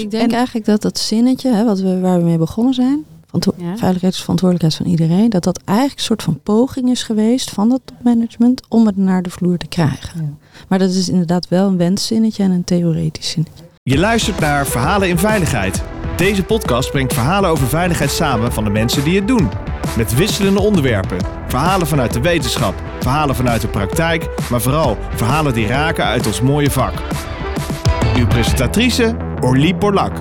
Ik denk eigenlijk dat dat zinnetje, hè, wat we, waar we mee begonnen zijn, verantwo- Ja. veiligheid is verantwoordelijkheid van iedereen, dat dat eigenlijk een soort van poging is geweest van dat topmanagement om het naar de vloer te krijgen. Ja. Maar dat is inderdaad wel een wenszinnetje en een theoretisch zinnetje. Je luistert naar Verhalen in Veiligheid. Deze podcast brengt verhalen over veiligheid samen van de mensen die het doen. Met wisselende onderwerpen. Verhalen vanuit de wetenschap, verhalen vanuit de praktijk, maar vooral verhalen die raken uit ons mooie vak. Uw presentatrice Orlie Borlak.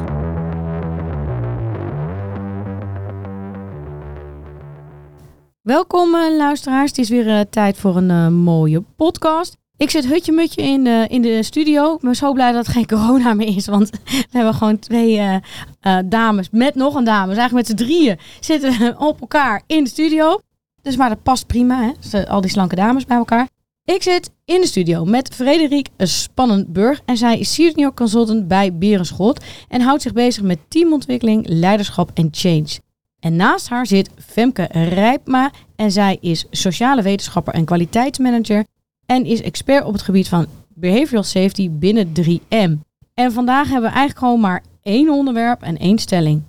Welkom eh, luisteraars, het is weer eh, tijd voor een eh, mooie podcast. Ik zit hutje-mutje in, eh, in de studio. Ik ben zo blij dat het geen corona meer is, want we hebben gewoon twee dames met nog een dame. Dus eigenlijk met z'n drieën zitten op elkaar in de studio. Dus maar dat past prima, hè? Al die slanke dames bij elkaar. Ik zit in de studio met Frederik Spannenburg en zij is senior consultant bij Berenschot en houdt zich bezig met teamontwikkeling, leiderschap en change. En naast haar zit Femke Rijpma en zij is sociale wetenschapper en kwaliteitsmanager en is expert op het gebied van behavioral safety binnen 3M. En vandaag hebben we eigenlijk gewoon maar één onderwerp en één stelling.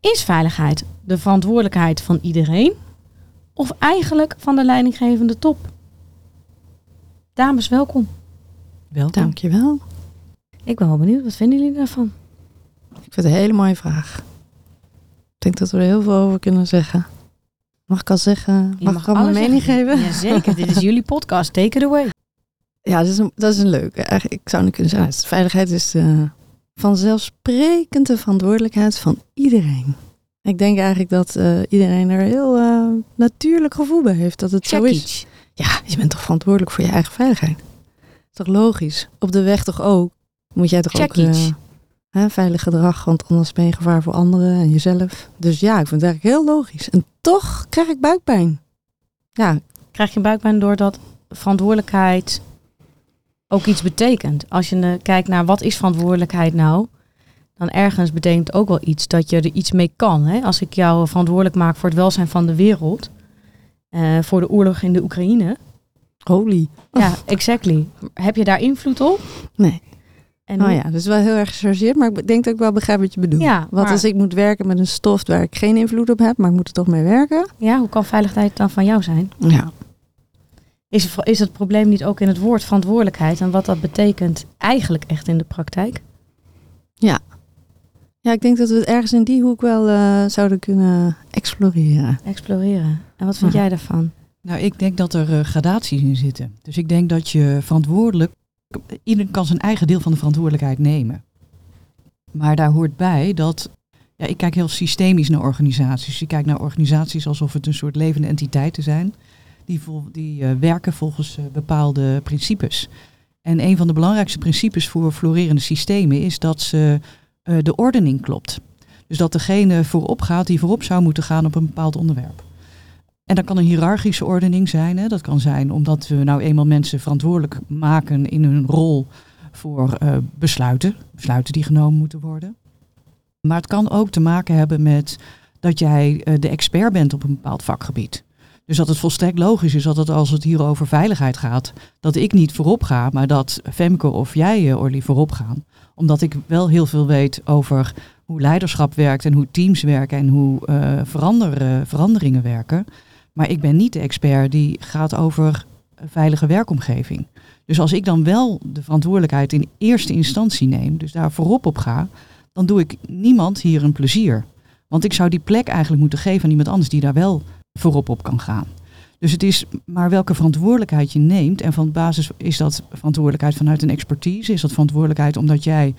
Is veiligheid de verantwoordelijkheid van iedereen of eigenlijk van de leidinggevende top? Dames, welkom. Welkom. Dankjewel. Ik ben wel benieuwd, wat vinden jullie daarvan? Ik vind het een hele mooie vraag. Ik denk dat we er heel veel over kunnen zeggen. Mag ik al zeggen? Je Mag, ik al mijn mening zeggen. geven? Jazeker, dit is jullie podcast. Take it away. Ja, dat is een, dat is een leuke. Eigenlijk, ik zou nu kunnen zeggen, veiligheid is vanzelfsprekend de verantwoordelijkheid van iedereen. Ik denk eigenlijk dat eh, iedereen er heel eh, natuurlijk gevoel bij heeft dat het zo is. Ja, je bent toch verantwoordelijk voor je eigen veiligheid? Is toch logisch? Op de weg toch ook? Moet jij toch Check ook eh, hè, veilig gedrag, want anders ben je gevaar voor anderen en jezelf. Dus ja, ik vind het eigenlijk heel logisch. En toch krijg ik buikpijn. Ja, Krijg je buikpijn doordat verantwoordelijkheid ook iets betekent? Als je eh, kijkt naar wat is verantwoordelijkheid nou, dan ergens betekent ook wel iets dat je er iets mee kan. Hè? Als ik jou verantwoordelijk maak voor het welzijn van de wereld, eh, voor de oorlog in de Oekraïne, holy. ja, exactly. Heb je daar invloed op? Nee. En Oh hoe- ja, dat is wel heel erg gechargeerd, maar ik denk dat ik wel begrijp wat je bedoelt. Ja, Wat maar- als ik moet werken met een stof waar ik geen invloed op heb, maar ik moet er toch mee werken? ja, hoe kan veiligheid dan van jou zijn? Ja. Is, is het probleem niet ook in het woord verantwoordelijkheid en wat dat betekent eigenlijk echt in de praktijk? Ja, ik denk dat we het ergens in die hoek wel eh, zouden kunnen exploreren. Exploreren. En wat vind Ja. jij daarvan? Nou, ik denk dat er eh, gradaties in zitten. Dus ik denk dat je verantwoordelijk... Iedereen kan zijn eigen deel van de verantwoordelijkheid nemen. Maar daar hoort bij dat... Ja, ik kijk heel systemisch naar organisaties. Ik kijk naar organisaties alsof het een soort levende entiteiten zijn. Die, vol, die eh, werken volgens bepaalde principes. En een van de belangrijkste principes voor florerende systemen is dat ze, eh, de ordening klopt. Dus dat degene voorop gaat die voorop zou moeten gaan op een bepaald onderwerp. En dat kan een hiërarchische ordening zijn. Hè. Dat kan zijn omdat we nou eenmaal mensen verantwoordelijk maken in hun rol voor eh, besluiten. Besluiten die genomen moeten worden. Maar het kan ook te maken hebben met dat jij eh, de expert bent op een bepaald vakgebied. Dus dat het volstrekt logisch is dat het als het hier over veiligheid gaat, dat ik niet voorop ga, maar dat Femke of jij, eh, Orly, voorop gaan. Omdat ik wel heel veel weet over hoe leiderschap werkt en hoe teams werken en hoe verander, veranderingen werken. Maar ik ben niet de expert die gaat over veilige werkomgeving. Dus als ik dan wel de verantwoordelijkheid in eerste instantie neem, dus daar voorop op ga, dan doe ik niemand hier een plezier. Want ik zou die plek eigenlijk moeten geven aan iemand anders die daar wel voorop op kan gaan. Dus het is maar welke verantwoordelijkheid je neemt. En van basis is dat verantwoordelijkheid vanuit een expertise. Is dat verantwoordelijkheid omdat jij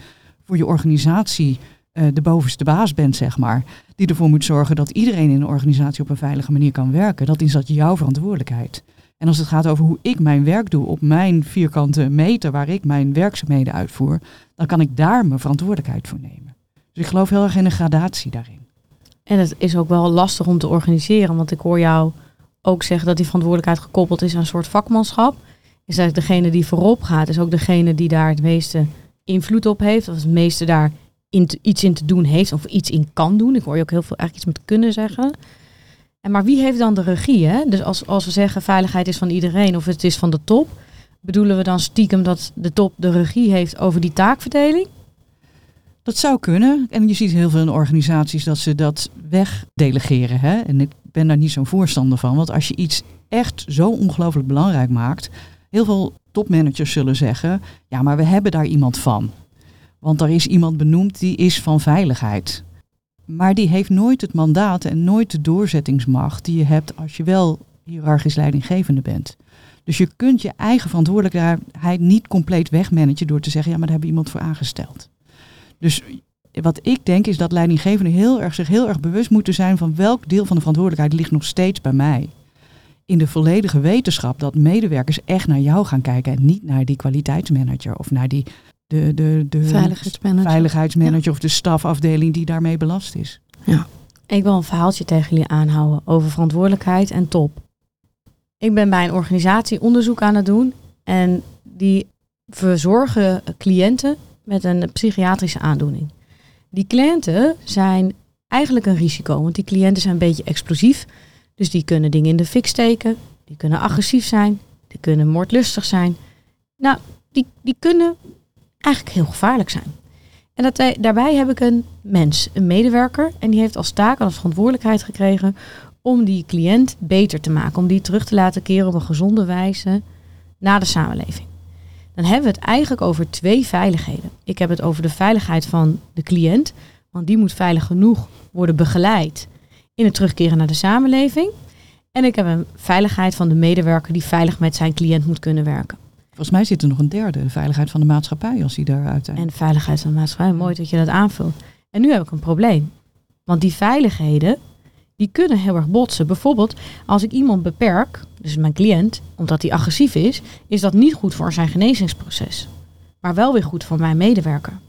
voor je organisatie eh, de bovenste baas bent, zeg maar. Die ervoor moet zorgen dat iedereen in een organisatie op een veilige manier kan werken. Dat is dat jouw verantwoordelijkheid. En als het gaat over hoe ik mijn werk doe op mijn vierkante meter waar ik mijn werkzaamheden uitvoer, dan kan ik daar mijn verantwoordelijkheid voor nemen. Dus ik geloof heel erg in een gradatie daarin. En het is ook wel lastig om te organiseren, want ik hoor jou ook zeggen dat die verantwoordelijkheid gekoppeld is aan een soort vakmanschap. Is dat degene die voorop gaat, is ook degene die daar het meeste invloed op heeft, of het meeste daar iets in te doen heeft, of iets in kan doen. Ik hoor je ook heel veel eigenlijk iets met kunnen zeggen. En maar wie heeft dan de regie? Hè? Dus als, als we zeggen veiligheid is van iedereen of het is van de top, bedoelen we dan stiekem dat de top de regie heeft over die taakverdeling? Dat zou kunnen. En je ziet heel veel in organisaties dat ze dat wegdelegeren. Hè? En ben daar niet zo'n voorstander van. Want als je iets echt zo ongelooflijk belangrijk maakt. Heel veel topmanagers zullen zeggen, ja, maar we hebben daar iemand van. Want er is iemand benoemd die is van veiligheid. Maar die heeft nooit het mandaat en nooit de doorzettingsmacht die je hebt als je wel hiërarchisch leidinggevende bent. Dus je kunt je eigen verantwoordelijkheid niet compleet wegmanagen door te zeggen, ja, maar daar hebben we iemand voor aangesteld. Dus wat ik denk is dat leidinggevenden heel erg, zich heel erg bewust moeten zijn van welk deel van de verantwoordelijkheid ligt nog steeds bij mij. In de volledige wetenschap dat medewerkers echt naar jou gaan kijken en niet naar die kwaliteitsmanager of naar die de, de, de Veiligheidsmanager. veiligheidsmanager of de stafafdeling die daarmee belast is. Ik wil een verhaaltje tegen jullie aanhouden over verantwoordelijkheid en top. Ik ben bij een organisatie onderzoek aan het doen en die verzorgen cliënten met een psychiatrische aandoening. Die cliënten zijn eigenlijk een risico, want die cliënten zijn een beetje explosief. Dus die kunnen dingen in de fik steken, die kunnen agressief zijn, die kunnen moordlustig zijn. Nou, die, die kunnen eigenlijk heel gevaarlijk zijn. En dat, daarbij heb ik een mens, een medewerker, en die heeft als taak, als verantwoordelijkheid gekregen om die cliënt beter te maken, om die terug te laten keren op een gezonde wijze naar de samenleving. Dan hebben we het eigenlijk over twee veiligheden. Ik heb het over de veiligheid van de cliënt, want die moet veilig genoeg worden begeleid in het terugkeren naar de samenleving. En ik heb een veiligheid van de medewerker die veilig met zijn cliënt moet kunnen werken. Volgens mij zit er nog een derde, de veiligheid van de maatschappij, als die daar uiteindelijk... En veiligheid van de maatschappij, mooi dat je dat aanvult. En nu heb ik een probleem. Want die veiligheden, die kunnen heel erg botsen. Bijvoorbeeld, als ik iemand beperk, dus mijn cliënt, omdat hij agressief is, is dat niet goed voor zijn genezingsproces. Maar wel weer goed voor mijn medewerker.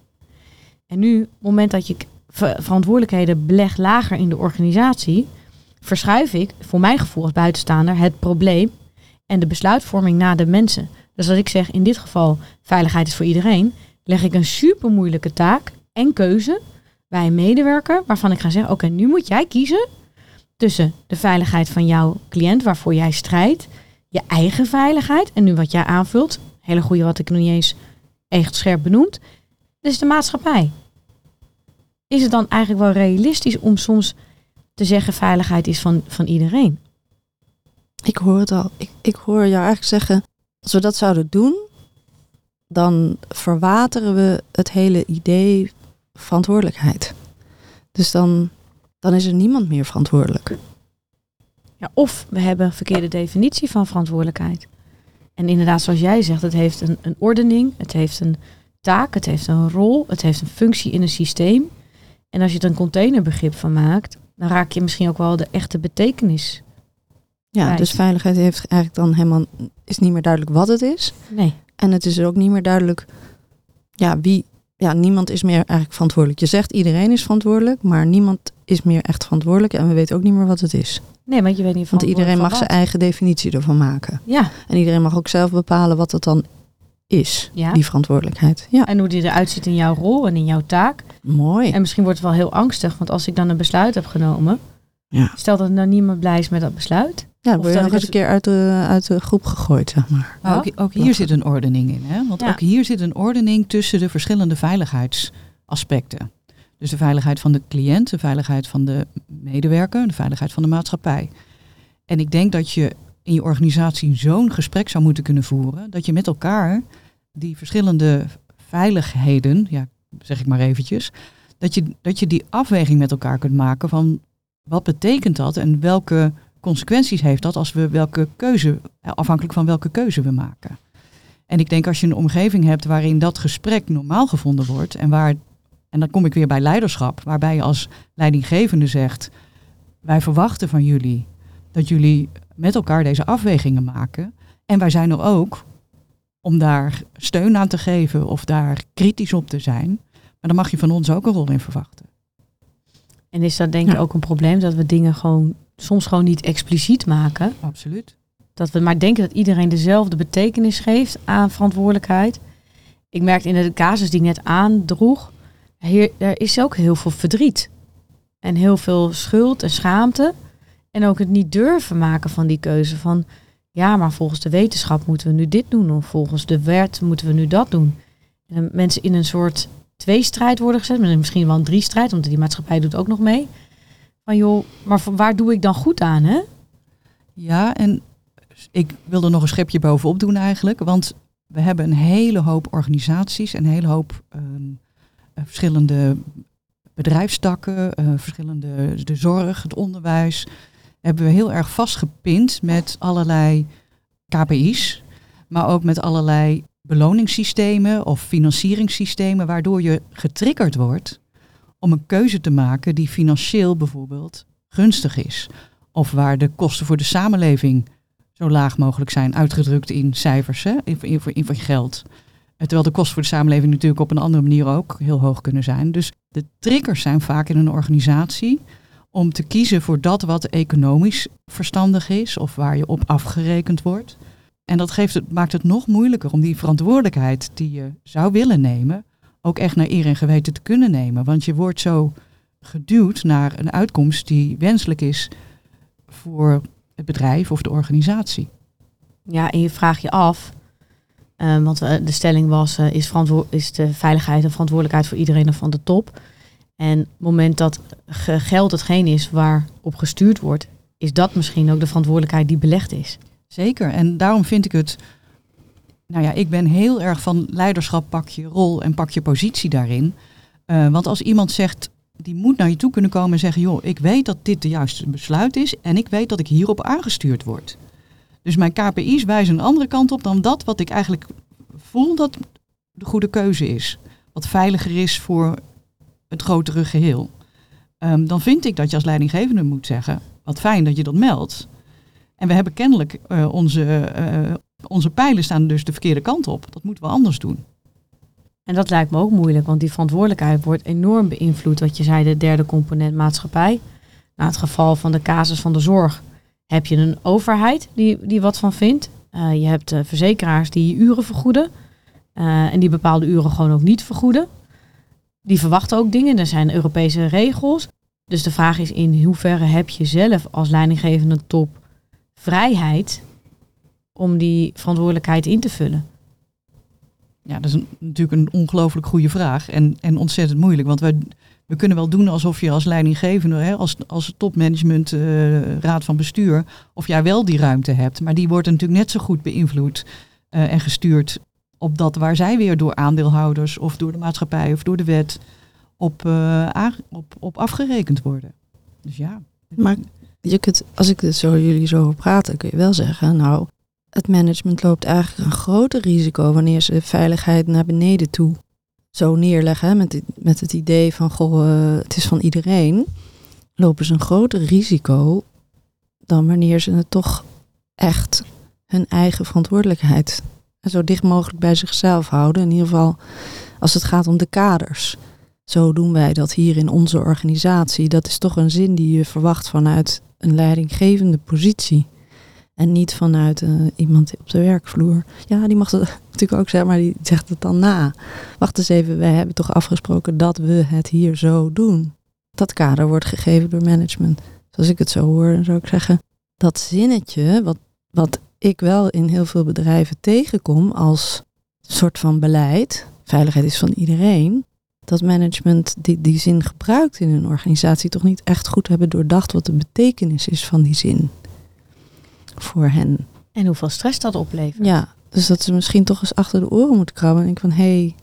En nu, op het moment dat je ver- verantwoordelijkheden beleg lager in de organisatie, verschuif ik, voor mijn gevoel als buitenstaander, het probleem en de besluitvorming naar de mensen. Dus als ik zeg, in dit geval, veiligheid is voor iedereen, leg ik een super moeilijke taak en keuze bij een medewerker, waarvan ik ga zeggen, oké, nu moet jij kiezen tussen de veiligheid van jouw cliënt, waarvoor jij strijdt, je eigen veiligheid, en nu wat jij aanvult, hele goede wat ik nog niet eens echt scherp benoemd, dus de maatschappij. Is het dan eigenlijk wel realistisch om soms te zeggen veiligheid is van, van iedereen? Ik hoor het al. Ik, ik hoor jou eigenlijk zeggen, als we dat zouden doen, dan verwateren we het hele idee verantwoordelijkheid. Dus dan, dan is er niemand meer verantwoordelijk. Ja, of we hebben een verkeerde definitie van verantwoordelijkheid. En inderdaad, zoals jij zegt, het heeft een, een ordening, het heeft een taak, het heeft een rol, het heeft een functie in een systeem. En als je er een containerbegrip van maakt, dan raak je misschien ook wel de echte betekenis. Ja, dus veiligheid heeft eigenlijk dan helemaal is niet meer duidelijk wat het is. Nee. En het is ook niet meer duidelijk, ja, wie, ja, niemand is meer eigenlijk verantwoordelijk. Je zegt iedereen is verantwoordelijk, maar niemand is meer echt verantwoordelijk en we weten ook niet meer wat het is. Nee, want je weet niet Want iedereen mag van zijn eigen definitie ervan maken. Ja, En iedereen mag ook zelf bepalen wat het dan is, ja. die verantwoordelijkheid. Ja, En hoe die eruit ziet in jouw rol en in jouw taak. mooi. En misschien wordt het wel heel angstig, want als ik dan een besluit heb genomen, Ja. stel dat nou niemand blij is met dat besluit. Ja, word je nog eens een keer uit de, uit de groep gegooid, zeg maar. Ook, ook hier zit een ordening in. Hè? Want Ja. ook hier zit een ordening tussen de verschillende veiligheidsaspecten. Dus de veiligheid van de cliënt, de veiligheid van de medewerker, de veiligheid van de maatschappij. En ik denk dat je in je organisatie zo'n gesprek zou moeten kunnen voeren, dat je met elkaar die verschillende veiligheden, ja, zeg ik maar eventjes, dat je, dat je die afweging met elkaar kunt maken van wat betekent dat en welke consequenties heeft dat als we welke keuze, afhankelijk van welke keuze we maken. En ik denk als je een omgeving hebt waarin dat gesprek normaal gevonden wordt en waar, en dan kom ik weer bij leiderschap, waarbij je als leidinggevende zegt, wij verwachten van jullie dat jullie met elkaar deze afwegingen maken. En wij zijn er ook om daar steun aan te geven of daar kritisch op te zijn. Maar dan mag je van ons ook een rol in verwachten. En is dat denk ik Ja. ook een probleem dat we dingen gewoon soms gewoon niet expliciet maken. Absoluut. Dat we maar denken dat iedereen dezelfde betekenis geeft aan verantwoordelijkheid. Ik merkte in de casus die ik net aandroeg, hier, er is ook heel veel verdriet. En heel veel schuld en schaamte. En ook het niet durven maken van die keuze van, ja, maar volgens de wetenschap moeten we nu dit doen. Of volgens de wet moeten we nu dat doen. En mensen in een soort twee strijd worden gezet, misschien wel een drie strijd, want die maatschappij doet ook nog mee. Van joh, maar waar doe ik dan goed aan, hè? Ja, en ik wil er nog een schepje bovenop doen eigenlijk. Want we hebben een hele hoop organisaties, een hele hoop ehm, eh, verschillende bedrijfstakken, eh, verschillende de zorg, het onderwijs. Hebben we heel erg vastgepind met allerlei KPI's, maar ook met allerlei beloningssystemen of financieringssystemen, waardoor je getriggerd wordt om een keuze te maken die financieel bijvoorbeeld gunstig is. Of waar de kosten voor de samenleving zo laag mogelijk zijn, uitgedrukt in cijfers, hè, in, in, in, in geld. Terwijl de kosten voor de samenleving natuurlijk op een andere manier ook heel hoog kunnen zijn. Dus de triggers zijn vaak in een organisatie om te kiezen voor dat wat economisch verstandig is of waar je op afgerekend wordt. En dat geeft het, maakt het nog moeilijker om die verantwoordelijkheid die je zou willen nemen, ook echt naar eer en geweten te kunnen nemen. Want je wordt zo geduwd naar een uitkomst die wenselijk is voor het bedrijf of de organisatie. Ja, en je vraagt je af, uh, want uh, de stelling was, uh, is, is de veiligheid en verantwoordelijkheid voor iedereen van de top. En op het moment dat geld hetgeen is waarop gestuurd wordt, is dat misschien ook de verantwoordelijkheid die belegd is. Zeker, en daarom vind ik het, nou ja, ik ben heel erg van leiderschap, pak je rol en pak je positie daarin. want als iemand zegt, die moet naar je toe kunnen komen en zeggen, joh, ik weet dat dit de juiste besluit is en ik weet dat ik hierop aangestuurd word. Dus mijn KPI's wijzen een andere kant op dan dat wat ik eigenlijk voel dat de goede keuze is. Wat veiliger is voor het grotere geheel. Um, dan vind ik dat je als leidinggevende moet zeggen, wat fijn dat je dat meldt. En we hebben kennelijk uh, onze, uh, onze pijlen staan dus de verkeerde kant op. Dat moeten we anders doen. En dat lijkt me ook moeilijk, want die verantwoordelijkheid wordt enorm beïnvloed. Wat je zei, de derde component maatschappij. Na het geval van de casus van de zorg heb je een overheid die, die wat van vindt. Uh, je hebt verzekeraars die uren vergoeden. En die bepaalde uren gewoon ook niet vergoeden. Die verwachten ook dingen. Er zijn Europese regels. Dus de vraag is in hoeverre heb je zelf als leidinggevende top vrijheid om die verantwoordelijkheid in te vullen? Ja, dat is een, natuurlijk een ongelooflijk goede vraag en, en ontzettend moeilijk. Want wij, we kunnen wel doen alsof je als leidinggevende, hè, als, als topmanagement, uh, raad van bestuur, of jij wel die ruimte hebt. Maar die wordt natuurlijk net zo goed beïnvloed uh, en gestuurd op dat waar zij weer door aandeelhouders of door de maatschappij of door de wet op, uh, op, op afgerekend worden. Dus ja. Maar als ik het zo jullie zo hoor praten, kun je wel zeggen, nou, het management loopt eigenlijk een groter risico wanneer ze veiligheid naar beneden toe zo neerleggen. Met, met het idee van, goh, uh, het is van iedereen. Lopen ze een groter risico dan wanneer ze het toch echt hun eigen verantwoordelijkheid zo dicht mogelijk bij zichzelf houden. In ieder geval als het gaat om de kaders. Zo doen wij dat hier in onze organisatie. Dat is toch een zin die je verwacht vanuit een leidinggevende positie. En niet vanuit uh, iemand op de werkvloer. Ja, die mag het natuurlijk ook zeggen, maar die zegt het dan na. Wacht eens even, wij hebben toch afgesproken dat we het hier zo doen. Dat kader wordt gegeven door management. Zoals ik het zo hoor, dan zou ik zeggen, dat zinnetje, wat, wat ik wel in heel veel bedrijven tegenkom als soort van beleid, veiligheid is van iedereen, dat management die, die zin gebruikt in een organisatie toch niet echt goed hebben doordacht wat de betekenis is van die zin voor hen. En hoeveel stress dat oplevert. Ja, dus dat ze misschien toch eens achter de oren moeten krabben en denken van hé, hey,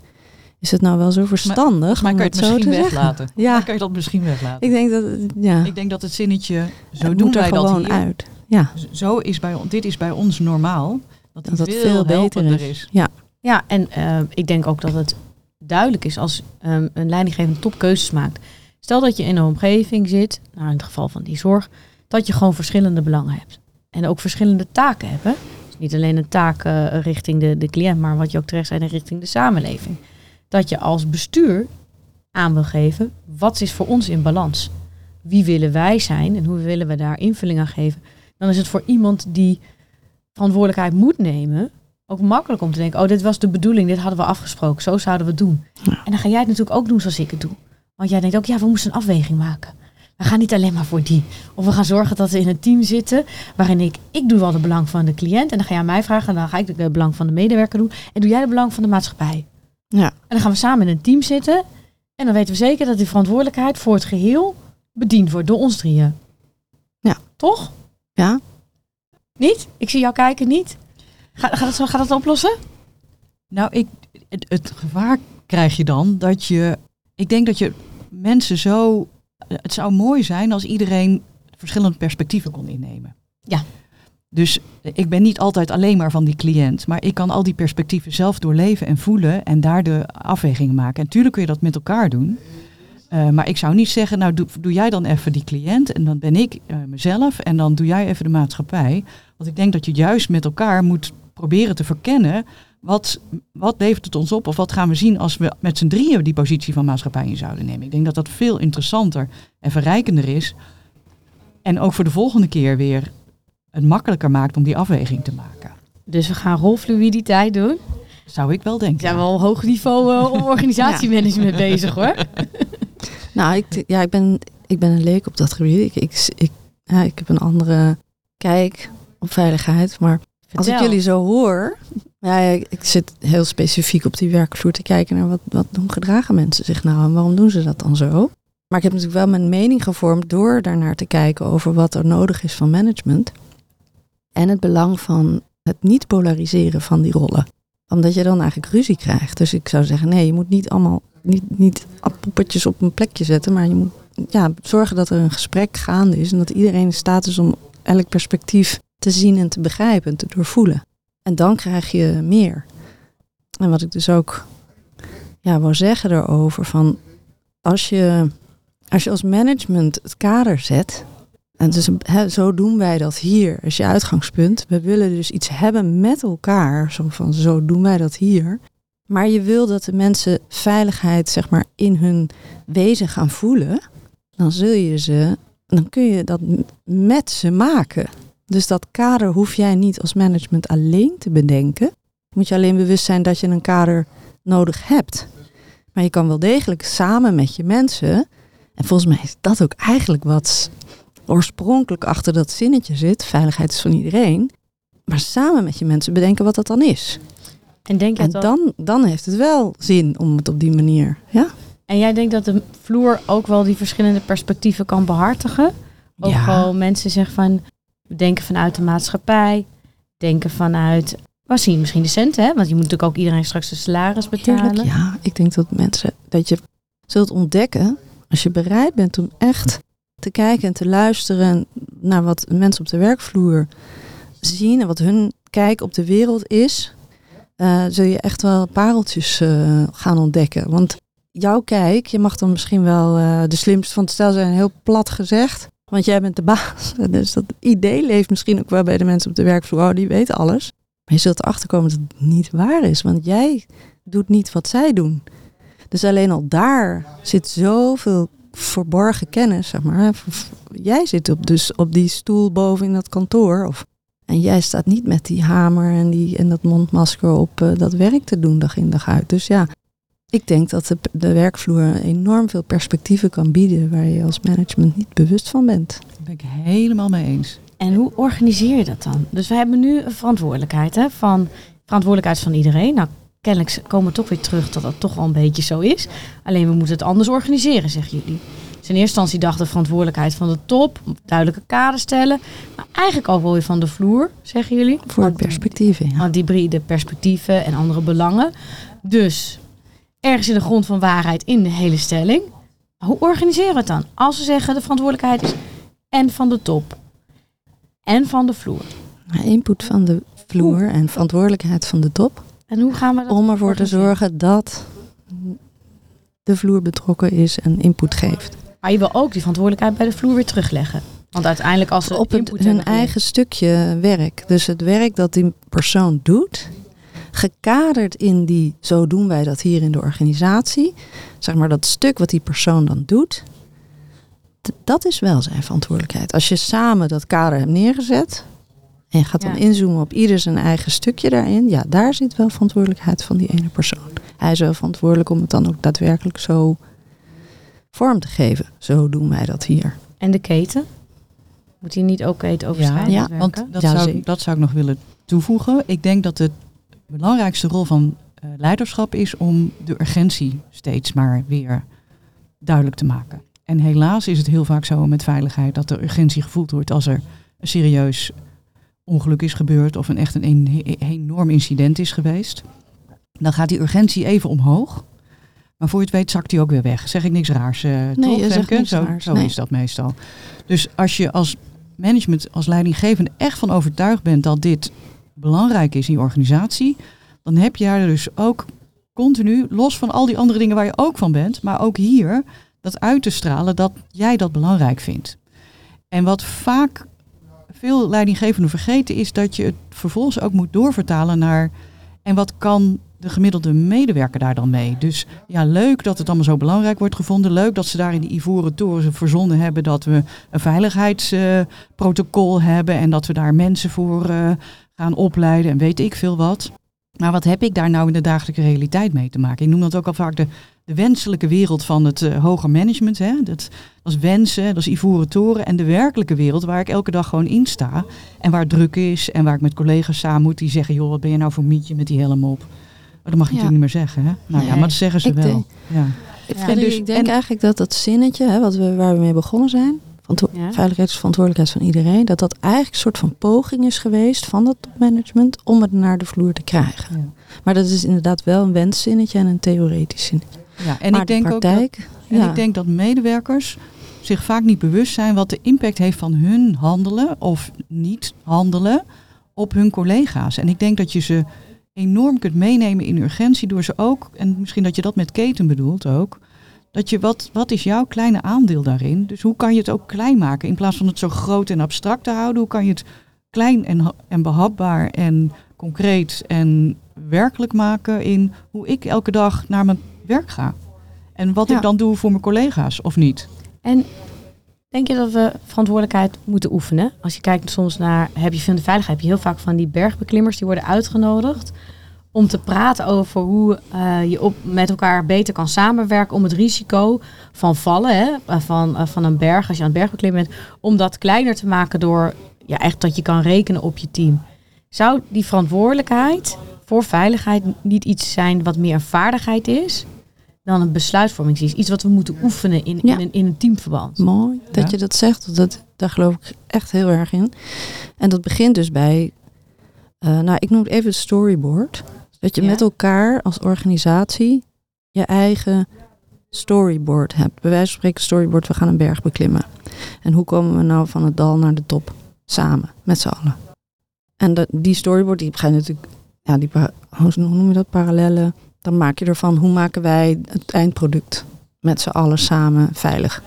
is het nou wel zo verstandig? Maar, maar kan je het misschien weglaten? Ja. Maar kan je dat misschien weglaten? Ik denk dat, ja. Ik denk dat het zinnetje, zo het doen wij dat hier. uit. Ja. Zo is bij, dit is bij ons normaal. Dat, dat, dat veel, veel beter is. is. Ja, ja en uh, ik denk ook dat het duidelijk is als um, een leidinggevende top keuzes maakt. Stel dat je in een omgeving zit, nou in het geval van die zorg, dat je gewoon verschillende belangen hebt. En ook verschillende taken hebben. Dus niet alleen een taak uh, richting de, de cliënt, maar wat je ook terecht zei, richting de samenleving. Dat je als bestuur aan wil geven, wat is voor ons in balans? Wie willen wij zijn en hoe willen we daar invulling aan geven? Dan is het voor iemand die verantwoordelijkheid moet nemen, ook makkelijk om te denken, oh dit was de bedoeling, dit hadden we afgesproken, zo zouden we het doen. Ja. En dan ga jij het natuurlijk ook doen zoals ik het doe. Want jij denkt ook, ja, we moesten een afweging maken. We gaan niet alleen maar voor die. Of we gaan zorgen dat we in een team zitten waarin ik, ik doe wel de belang van de cliënt. En dan ga jij mij vragen en dan ga ik de belang van de medewerker doen. En doe jij de belang van de maatschappij. Ja. En dan gaan we samen in een team zitten. En dan weten we zeker dat die verantwoordelijkheid voor het geheel bediend wordt door ons drieën. Ja. Toch? Ja. Niet? Ik zie jou kijken, niet? Gaat, gaat, het, zo- gaat het oplossen? Nou, ik, het, het gevaar krijg je dan dat je. Ik denk dat je mensen zo. Het zou mooi zijn als iedereen verschillende perspectieven kon innemen. Ja. Dus ik ben niet altijd alleen maar van die cliënt, maar ik kan al die perspectieven zelf doorleven en voelen en daar de afwegingen maken. En natuurlijk kun je dat met elkaar doen. Eh, maar ik zou niet zeggen, nou doe, doe jij dan even die cliënt en dan ben ik eh, mezelf en dan doe jij even de maatschappij. Want ik denk dat je juist met elkaar moet proberen te verkennen wat, wat levert het ons op of wat gaan we zien als we met z'n drieën die positie van maatschappij in zouden nemen. Ik denk dat dat veel interessanter en verrijkender is. En ook voor de volgende keer weer het makkelijker maakt om die afweging te maken. Dus we gaan rolfluiditeit doen. Zou ik wel denken. We zijn wel hoog niveau eh, op organisatiemanagement bezig hoor. Nou, ik, ja, ik, ben, ik ben een leek op dat gebied. Ik, ik, ik, ja, ik heb een andere kijk op veiligheid. Maar als ik jullie zo hoor... Ja, ik, zit heel specifiek op die werkvloer te kijken naar wat, wat hoe gedragen mensen zich nou en waarom doen ze dat dan zo. Maar ik heb natuurlijk wel mijn mening gevormd door daarnaar te kijken over wat er nodig is van management. En het belang van het niet polariseren van die rollen. Omdat je dan eigenlijk ruzie krijgt. Dus ik zou zeggen, nee, je moet niet allemaal niet, niet poppetjes op een plekje zetten. Maar je moet ja, zorgen dat er een gesprek gaande is. En dat iedereen in staat is om elk perspectief te zien en te begrijpen en te doorvoelen. En dan krijg je meer. En wat ik dus ook ja, wou zeggen daarover, van als je, als je als management het kader zet, en dus zo doen wij dat hier, als je uitgangspunt. We willen dus iets hebben met elkaar, zo van zo doen wij dat hier. Maar je wil dat de mensen veiligheid zeg maar in hun wezen gaan voelen, dan zul je ze, dan kun je dat met ze maken. Dus dat kader hoef jij niet als management alleen te bedenken. Moet je alleen bewust zijn dat je een kader nodig hebt. Maar je kan wel degelijk samen met je mensen. En volgens mij is dat ook eigenlijk wat oorspronkelijk achter dat zinnetje zit. Veiligheid is van iedereen. Maar samen met je mensen bedenken wat dat dan is. En, denk je En dan, dan heeft het wel zin om het op die manier. Ja, en jij denkt dat de vloer ook wel die verschillende perspectieven kan behartigen? Ook Ja. wel mensen zeggen van, we denken vanuit de maatschappij, denken vanuit, we zien misschien de centen, hè? want je moet natuurlijk ook iedereen straks een salaris betalen. heerlijk. Ja, ik denk dat mensen dat je zult ontdekken als je bereid bent om echt te kijken en te luisteren naar wat mensen op de werkvloer zien en wat hun kijk op de wereld is, eh, zul je echt wel pareltjes eh, gaan ontdekken. Want jouw kijk, je mag dan misschien wel eh, de slimste van het stel zijn, heel plat gezegd. Want jij bent de baas. Dus dat idee leeft misschien ook wel bij de mensen op de werkvloer. Oh, die weten alles. Maar je zult erachter komen dat het niet waar is. Want jij doet niet wat zij doen. Dus alleen al daar zit zoveel verborgen kennis, zeg maar. Jij zit op, dus op die stoel boven in dat kantoor. Of, en jij staat niet met die hamer en, die, en dat mondmasker op eh, dat werk te doen dag in dag uit. Dus ja, ik denk dat de, de werkvloer enorm veel perspectieven kan bieden waar je als management niet bewust van bent. Daar ben ik helemaal mee eens. En hoe organiseer je dat dan? Dus we hebben nu een verantwoordelijkheid, hè? Van, verantwoordelijkheid van iedereen. Nou, kennelijk komen we toch weer terug dat dat toch wel een beetje zo is. Alleen we moeten het anders organiseren, zeggen jullie. Dus in eerste instantie dacht de verantwoordelijkheid van de top, duidelijke kader stellen. Maar eigenlijk ook wel weer van de vloer, zeggen jullie. Voor perspectief, ja. Want hybride perspectieven en andere belangen. Dus ergens in de grond van waarheid in de hele stelling. Hoe organiseren we het dan? Als we zeggen de verantwoordelijkheid is en van de top en van de vloer. Input van de vloer en verantwoordelijkheid van de top. En hoe gaan we dat Om ervoor te zorgen dat de vloer betrokken is en input geeft. Maar je wil ook die verantwoordelijkheid bij de vloer weer terugleggen. Want uiteindelijk als ze Op het, input hun eigen stukje werk. Dus het werk dat die persoon doet, gekaderd in die, zo doen wij dat hier in de organisatie. Zeg maar dat stuk wat die persoon dan doet, dat is wel zijn verantwoordelijkheid. Als je samen dat kader hebt neergezet en je gaat dan Ja. inzoomen op ieder zijn eigen stukje daarin, ja, daar zit wel verantwoordelijkheid van die ene persoon. Hij is wel verantwoordelijk om het dan ook daadwerkelijk zo vorm te geven. Zo doen wij dat hier. En de keten? Moet die niet ook keten overschrijdend Ja, werken? Want dat, Ja, zou, dat zou ik nog willen toevoegen. Ik denk dat de belangrijkste rol van eh, leiderschap is om de urgentie steeds maar weer duidelijk te maken. En helaas is het heel vaak zo met veiligheid dat de urgentie gevoeld wordt als er een serieus ongeluk is gebeurd of een echt een, een enorm incident is geweest. Dan gaat die urgentie even omhoog. Maar voor je het weet zakt die ook weer weg. Zeg ik niks raars, uh, Nee, toch, je zegt niks zo raars, zo nee. is dat meestal. Dus als je als management, als leidinggevende echt van overtuigd bent dat dit belangrijk is in je organisatie, dan heb je daar dus ook continu, los van al die andere dingen waar je ook van bent, maar ook hier, dat uit te stralen dat jij dat belangrijk vindt. En wat vaak veel leidinggevenden vergeten is dat je het vervolgens ook moet doorvertalen naar en wat kan de gemiddelde medewerker daar dan mee? Dus ja, leuk dat het allemaal zo belangrijk wordt gevonden. Leuk dat ze daar in die Ivoren Toren verzonnen hebben dat we een veiligheidsprotocol hebben en dat we daar mensen voor eh, gaan opleiden en weet ik veel wat. Maar wat heb ik daar nou in de dagelijkse realiteit mee te maken? Ik noem dat ook al vaak de, de wenselijke wereld van het eh, hoger management. Hè? Dat, dat is wensen, dat is ivoren toren. En de werkelijke wereld waar ik elke dag gewoon in sta. En waar druk is en waar ik met collega's samen moet die zeggen... joh, wat ben je nou voor mietje met die helm op? Maar dat mag je Ja. natuurlijk niet meer zeggen. Hè? Nou ja, maar dat zeggen ze ik wel. denk- Ja. Ik, Ja. En dus- ik denk en- eigenlijk dat dat zinnetje, hè, wat we, waar we mee begonnen zijn, Ja. veiligheid is verantwoordelijkheid van iedereen, dat dat eigenlijk een soort van poging is geweest van het management om het naar de vloer te krijgen. Ja. Maar dat is inderdaad wel een wenszinnetje en een theoretisch zinnetje. Ja, en maar ik denk de ook dat, praktijk, en ja. ik denk dat medewerkers zich vaak niet bewust zijn wat de impact heeft van hun handelen of niet handelen op hun collega's. En ik denk dat je ze enorm kunt meenemen in urgentie door ze ook, en misschien dat je dat met keten bedoelt ook, dat je wat, wat is jouw kleine aandeel daarin? Dus hoe kan je het ook klein maken in plaats van het zo groot en abstract te houden? Hoe kan je het klein en, en behapbaar en concreet en werkelijk maken in hoe ik elke dag naar mijn werk ga? En wat Ja. ik dan doe voor mijn collega's of niet? En denk je dat we verantwoordelijkheid moeten oefenen? Als je kijkt soms naar, heb je van de veiligheid, heb je heel vaak van die bergbeklimmers die worden uitgenodigd om te praten over hoe eh, je op, met elkaar beter kan samenwerken om het risico van vallen, hè, eh, van, eh, van een berg, als je aan het bergbeklimmen bent, om dat kleiner te maken door ja, echt dat je kan rekenen op je team. Zou die verantwoordelijkheid voor veiligheid niet iets zijn wat meer een vaardigheid is dan een besluitvormingsies? Iets wat we moeten oefenen in, Ja. in, een, in een teamverband. Mooi dat Ja. je dat zegt. Dat, daar geloof ik echt heel erg in. En dat begint dus bij, eh, nou ik noem het even het storyboard. Dat je Ja. met elkaar als organisatie je eigen storyboard hebt. Bij wijze van spreken storyboard, we gaan een berg beklimmen. En hoe komen we nou van het dal naar de top? Samen, met z'n allen. En die storyboard, die ga je natuurlijk, ja, die, hoe noem je dat, parallellen. Dan maak je ervan, hoe maken wij het eindproduct met z'n allen samen veilig.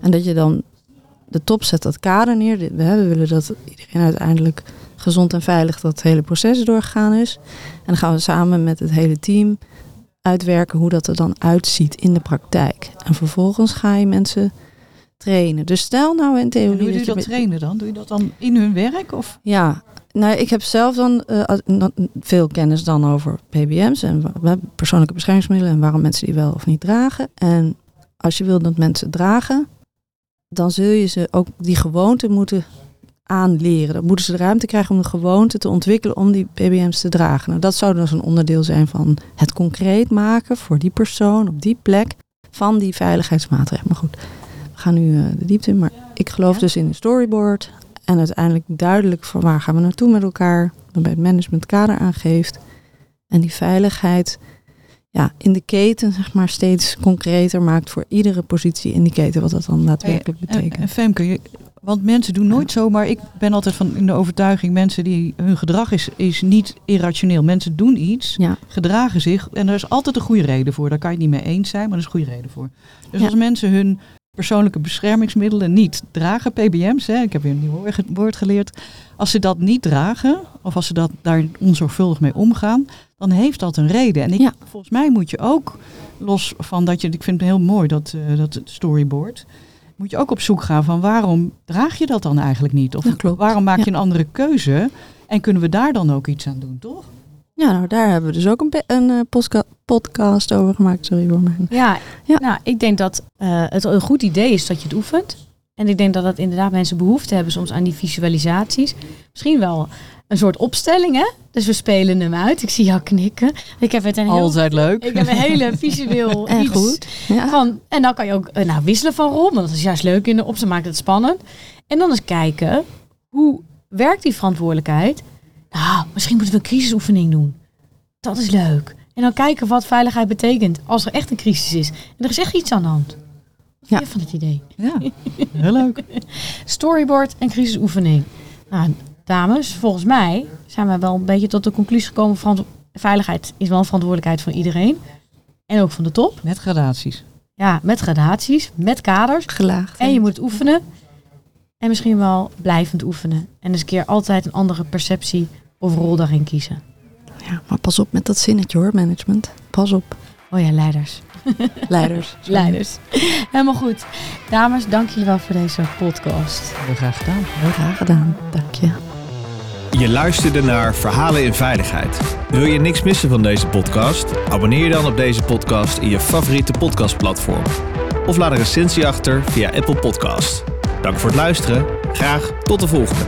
En dat je dan de top zet dat kader neer. We willen dat iedereen uiteindelijk gezond en veilig dat hele proces doorgegaan is. En dan gaan we samen met het hele team uitwerken hoe dat er dan uitziet in de praktijk. En vervolgens ga je mensen trainen. Dus stel nou in theorie hoe doe je dat dat met- trainen dan? Doe je dat dan in hun werk? Of? ja, nou, ik heb zelf dan eh, veel kennis dan over PBM's en persoonlijke beschermingsmiddelen en waarom mensen die wel of niet dragen. En als je wil dat mensen dragen, dan zul je ze ook die gewoonte moeten aanleren. Dan moeten ze de ruimte krijgen om de gewoonte te ontwikkelen om die PBM's te dragen. Nou, dat zou dus een onderdeel zijn van het concreet maken voor die persoon op die plek van die veiligheidsmaatregelen. Maar goed, we gaan nu eh, de diepte in. Maar ik geloof Ja. dus in een storyboard. En uiteindelijk duidelijk van waar gaan we naartoe met elkaar. Waarbij het management kader aangeeft. En die veiligheid ja, in de keten zeg maar, steeds concreter maakt voor iedere positie in die keten. Wat dat dan daadwerkelijk En, betekent. en Femke, je- want mensen doen nooit zo, maar ik ben altijd van in de overtuiging, mensen die hun gedrag is, is niet irrationeel. Mensen doen iets, Ja. gedragen zich en er is altijd een goede reden voor. Daar kan je het niet mee eens zijn, maar er is een goede reden voor. Dus Ja. als mensen hun persoonlijke beschermingsmiddelen niet dragen, PBM's, hè, ik heb weer een nieuw woord geleerd, als ze dat niet dragen, of als ze dat daar onzorgvuldig mee omgaan, dan heeft dat een reden. En ik, Ja. volgens mij moet je ook, los van dat je, ik vind het heel mooi dat, eh, dat storyboard, moet je ook op zoek gaan van waarom draag je dat dan eigenlijk niet? Of waarom maak je Ja. een andere keuze? En kunnen we daar dan ook iets aan doen, toch? Ja, nou daar hebben we dus ook een, een eh, podcast over gemaakt. Sorry voor mijn... Ja, Ja. nou, ik denk dat eh, het een goed idee is dat je het oefent. En ik denk dat dat inderdaad mensen behoefte hebben soms aan die visualisaties. Misschien wel een soort opstelling, hè? Dus we spelen hem uit. Ik zie jou knikken. Ik heb het een heel... Altijd leuk. Ik heb een hele visueel En iets goed. Ja. van... En dan kan je ook eh, nou, wisselen van rol. Want dat is juist leuk in de op. Ze maakt het spannend. En dan eens kijken, hoe werkt die verantwoordelijkheid? Nou, misschien moeten we een crisisoefening doen. Dat is leuk. En dan kijken wat veiligheid betekent als er echt een crisis is. En er is echt iets aan de hand. Ja. van het idee? Ja, heel leuk. Storyboard en crisisoefening. Nou, dames, volgens mij zijn we wel een beetje tot de conclusie gekomen van veiligheid is wel een verantwoordelijkheid van iedereen. En ook van de top. Met gradaties. Ja, met gradaties, met kaders. Gelaagd. En je moet het oefenen. En misschien wel blijvend oefenen. En eens een keer altijd een andere perceptie of rol daarin kiezen. Ja, maar pas op met dat zinnetje hoor, management. Pas op. Oh ja, leiders. Leiders. Leiders. Helemaal goed. Dames, dank jullie wel voor deze podcast. Heel graag gedaan. Graag gedaan. Dank je. Je luisterde naar Verhalen in Veiligheid. Wil je niks missen van deze podcast? Abonneer je dan op deze podcast in je favoriete podcastplatform. Of laat een recensie achter via Apple Podcast. Dank voor het luisteren. Graag tot de volgende.